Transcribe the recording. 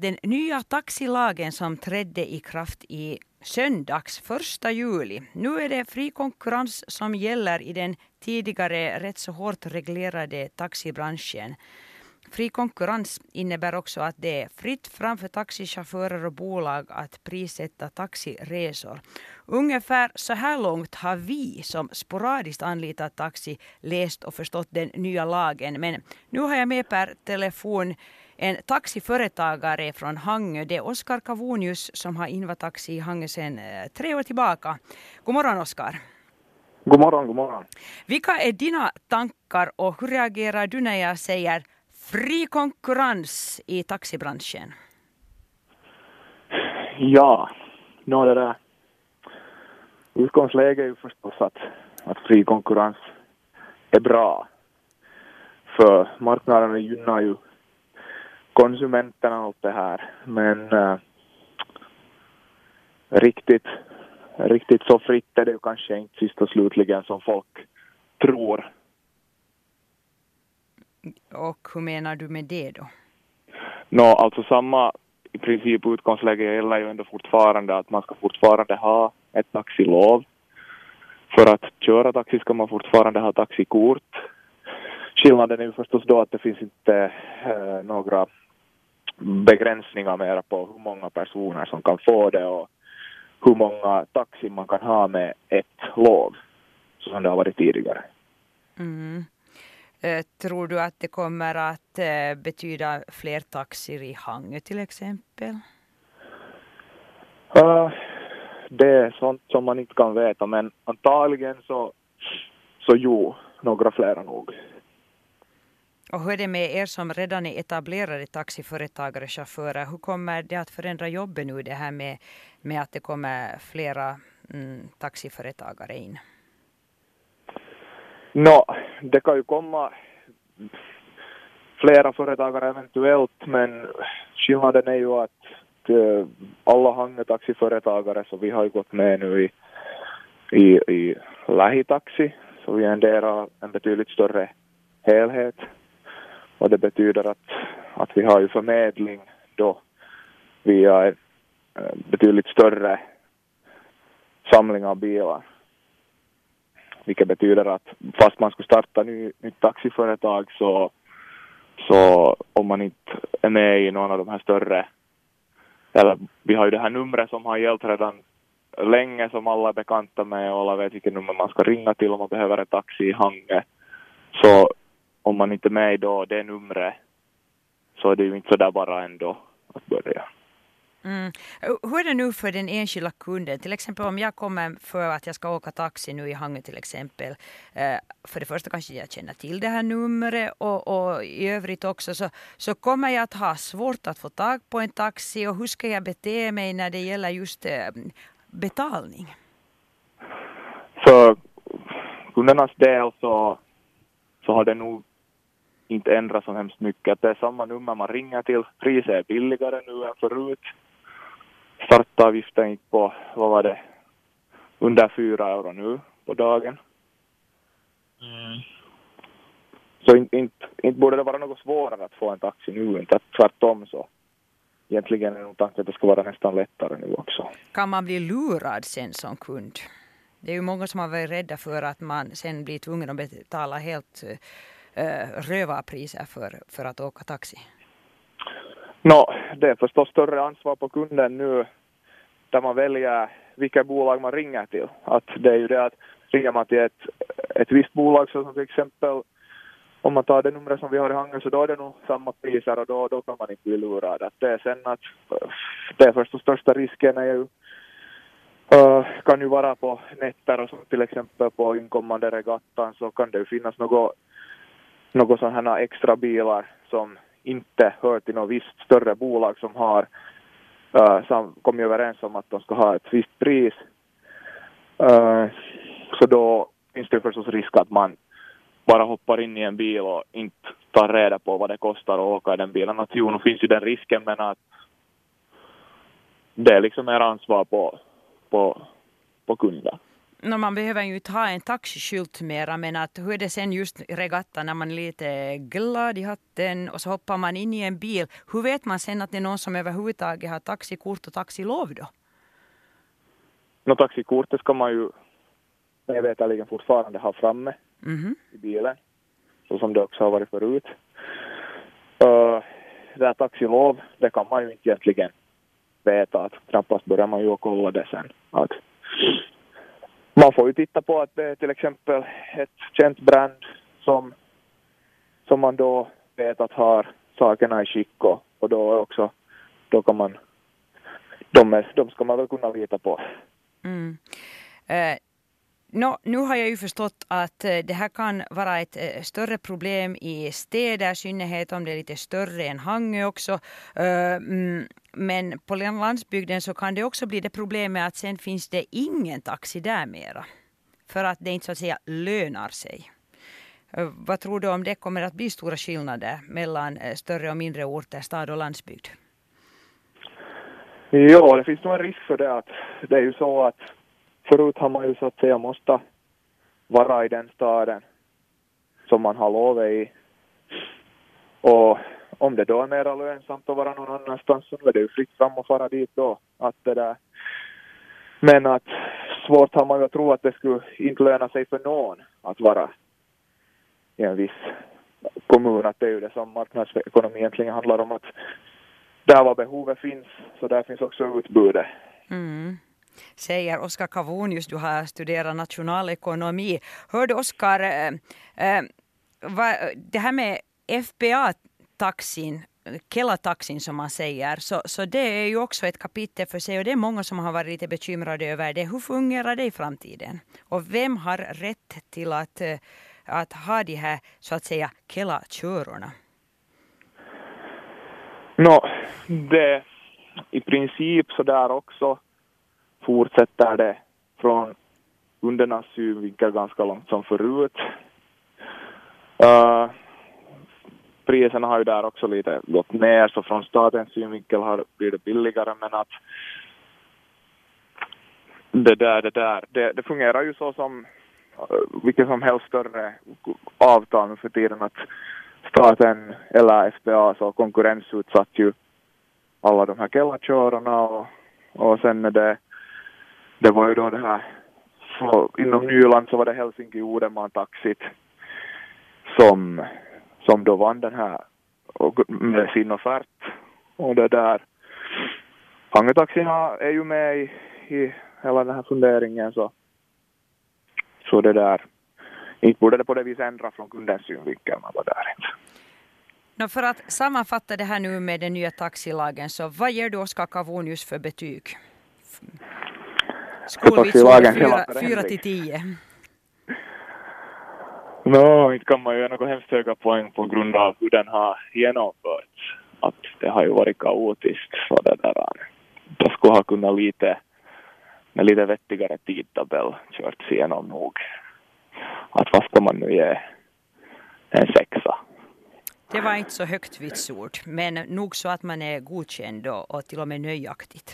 Den nya taxilagen som trädde i kraft i söndags, första juli. Nu är det fri konkurrens som gäller i den tidigare rätt så hårt reglerade taxibranschen. Fri konkurrens innebär också att det är fritt fram för taxichaufförer och bolag att prissätta taxiresor. Ungefär så här långt har vi som sporadiskt anlitat taxi läst och förstått den nya lagen. Men nu har jag med per telefon en taxiföretagare från Hangö. Det är Oskar Kavonius som har Invataxi i Hangö sedan eh, tre år tillbaka. God morgon Oskar. God morgon, god morgon. Vilka är dina tankar och hur reagerar du när jag säger fri konkurrens i taxibranschen? Ja, no, det där. Utgångsläget är ju förstås att, att fri konkurrens är bra. För marknaden gynnar ju konsumenterna och allt det här. Men äh, riktigt, riktigt så fritt är det ju kanske inte sist och slutligen som folk tror. Och hur menar du med det då? Nå, no, alltså samma i princip utgångsläge gäller ju ändå fortfarande att man ska fortfarande ha ett taxilov. För att köra taxi ska man fortfarande ha taxikort. Skillnaden är ju förstås då att det finns inte eh, några begränsningar mera på hur många personer som kan få det och hur många taxi man kan ha med ett lov, som det har varit tidigare. Mm. Eh, tror du att det kommer att eh, betyda fler taxier i Hangö till exempel? Uh, det är sånt som man inte kan veta, men antagligen så, så jo, några flera nog. Och hur är det med er som redan är etablerade taxiföretagare, chaufförer? Hur kommer det att förändra jobbet nu det här med, med att det kommer flera mm, taxiföretagare in? Nå, no, det kan ju komma flera företagare eventuellt, men skillnaden är ju att eh, alla hangetaxiföretagare, så vi har ju gått med nu i, i, i lähitaxi, så vi är en del av en betydligt större helhet. Och det betyder att, att vi har ju förmedling då via en betydligt större samling av bilar. Vilket betyder att fast man skulle starta ny, nytt taxiföretag så, så om man inte är med i någon av de här större, eller vi har ju det här numret som har gällt redan länge som alla är bekanta med och alla vet vilket nummer man ska ringa till om man behöver en taxi i Hange. Så om man inte är med i då det numret så är det ju inte så där bara ändå att börja. Mm. Hur är det nu för den enskilda kunden? Till exempel om jag kommer för att jag ska åka taxi nu i Hangö till exempel. Eh, för det första kanske jag känner till det här numret och, och i övrigt också så, så kommer jag att ha svårt att få tag på en taxi och hur ska jag bete mig när det gäller just eh, betalning? För kundernas del så, så har det nog inte ändrats så hemskt mycket. Att det är samma nummer man ringer till. Priset är billigare nu än förut startavgiften gick på, vad var det, under fyra euro nu på dagen. Mm. Så inte, inte, inte borde det vara något svårare att få en taxi nu, inte tvärtom så. Egentligen är nog tanken att det ska vara nästan lättare nu också. Kan man bli lurad sen som kund? Det är ju många som har varit rädda för att man sen blir tvungen att betala helt uh, Eh, rövarpriser för, för att åka taxi. No, det är förstås större ansvar på kunden nu där man väljer vilket bolag man ringer till. Att det är ju det att ringer man till ett, ett visst bolag som till exempel om man tar det numret som vi har i Hangen, så då är det nog samma priser och då, då kan man inte bli lurad. Att det är sen att eh, det är förstås största risken är ju uh, kan ju vara på nätter och så till exempel på inkommande regattan så kan det ju finnas något, något sådana här extra bilar som inte hör till något visst större bolag som har uh, som kommit överens om att de ska ha ett visst pris. Uh, så då finns det förstås risk att man bara hoppar in i en bil och inte tar reda på vad det kostar att åka i den bilen. Att jo, nu finns ju den risken men att det är liksom er ansvar på, på, på kunden. No, man behöver ju inte ha en taxiskylt mera, men att hur är det sen just i regatta när man är lite glad i hatten och så hoppar man in i en bil. Hur vet man sen att det är någon som överhuvudtaget har taxikort och taxilov då? No, taxikortet ska man ju jag veterligen fortfarande ha framme Mhm. i bilen, så som det också har varit förut. Uh, det här taxilov, det kan man ju inte egentligen veta att knappast börjar man ju kolla det sen. Att man får ju titta på att det är till exempel ett känt brand som, som man då vet att har sakerna i skick och, och då också, då kan man, de, är, de ska man väl kunna lita på. Mm. Eh, no, nu har jag ju förstått att eh, det här kan vara ett eh, större problem i städer, i synnerhet om det är lite större än Hangö också. Eh, mm, men på landsbygden så kan det också bli det problemet att sen finns det ingen taxi där mera. För att det inte så att säga lönar sig. Vad tror du om det kommer att bli stora skillnader mellan större och mindre orter, stad och landsbygd? Ja, det finns nog en risk för det att det är ju så att förut har man ju så att säga måste vara i den staden som man har lovet i. Och om det då är mera lönsamt att vara någon annanstans så är det ju fritt fram att fara dit då. Att det där. Men att svårt har man ju att tro att det skulle inte löna sig för någon att vara i en viss kommun. Att det är ju det som marknadsekonomi egentligen handlar om. att där var behovet finns, så där finns också utbudet. Mm. Säger Oskar Kavonius, du har studerat nationalekonomi. Hörde Oskar, eh, eh, det här med FPA-taxin, Kela-taxin som man säger, så, så det är ju också ett kapitel för sig och det är många som har varit lite bekymrade över det. Hur fungerar det i framtiden? Och vem har rätt till att, eh, att ha de här så att säga Kela-körorna? Nå, det i princip så där också fortsätter det från kundernas synvinkel ganska långt som förut. Uh, priserna har ju där också lite gått ner, så från statens synvinkel har blir det billigare, men att det där, det där, det, det fungerar ju så som eh, vilket som helst större avtal nu för tiden att staten eller SBA så konkurrensutsatt ju alla de här kellakörarna och, och sen är det, det var ju då det här, så inom Nyland så var det Helsinki Uudenmaan taxit som, som då vann den här och, med sin offert. Och det där, Hangötaxin är ju med i, i hela den här funderingen så, så det där, inte borde det på det viset ändra från kundens synvinkel, men vad där inte. No, för att sammanfatta det här nu med den nya taxilagen, så vad ger du Oskar Kavonius för betyg? Fyra förändring. till tio. Nå, inte kan man ju göra några hemskt höga poäng på grund av hur den har genomförts. Att det har ju varit kaotiskt. Så det där, det skulle ha kunnat lite, med lite vettigare tidtabell körts igenom nog. Att vad ska man nu ge en sexa? Det var inte så högt vitsord, men nog så att man är godkänd och, och till och med nöjaktigt.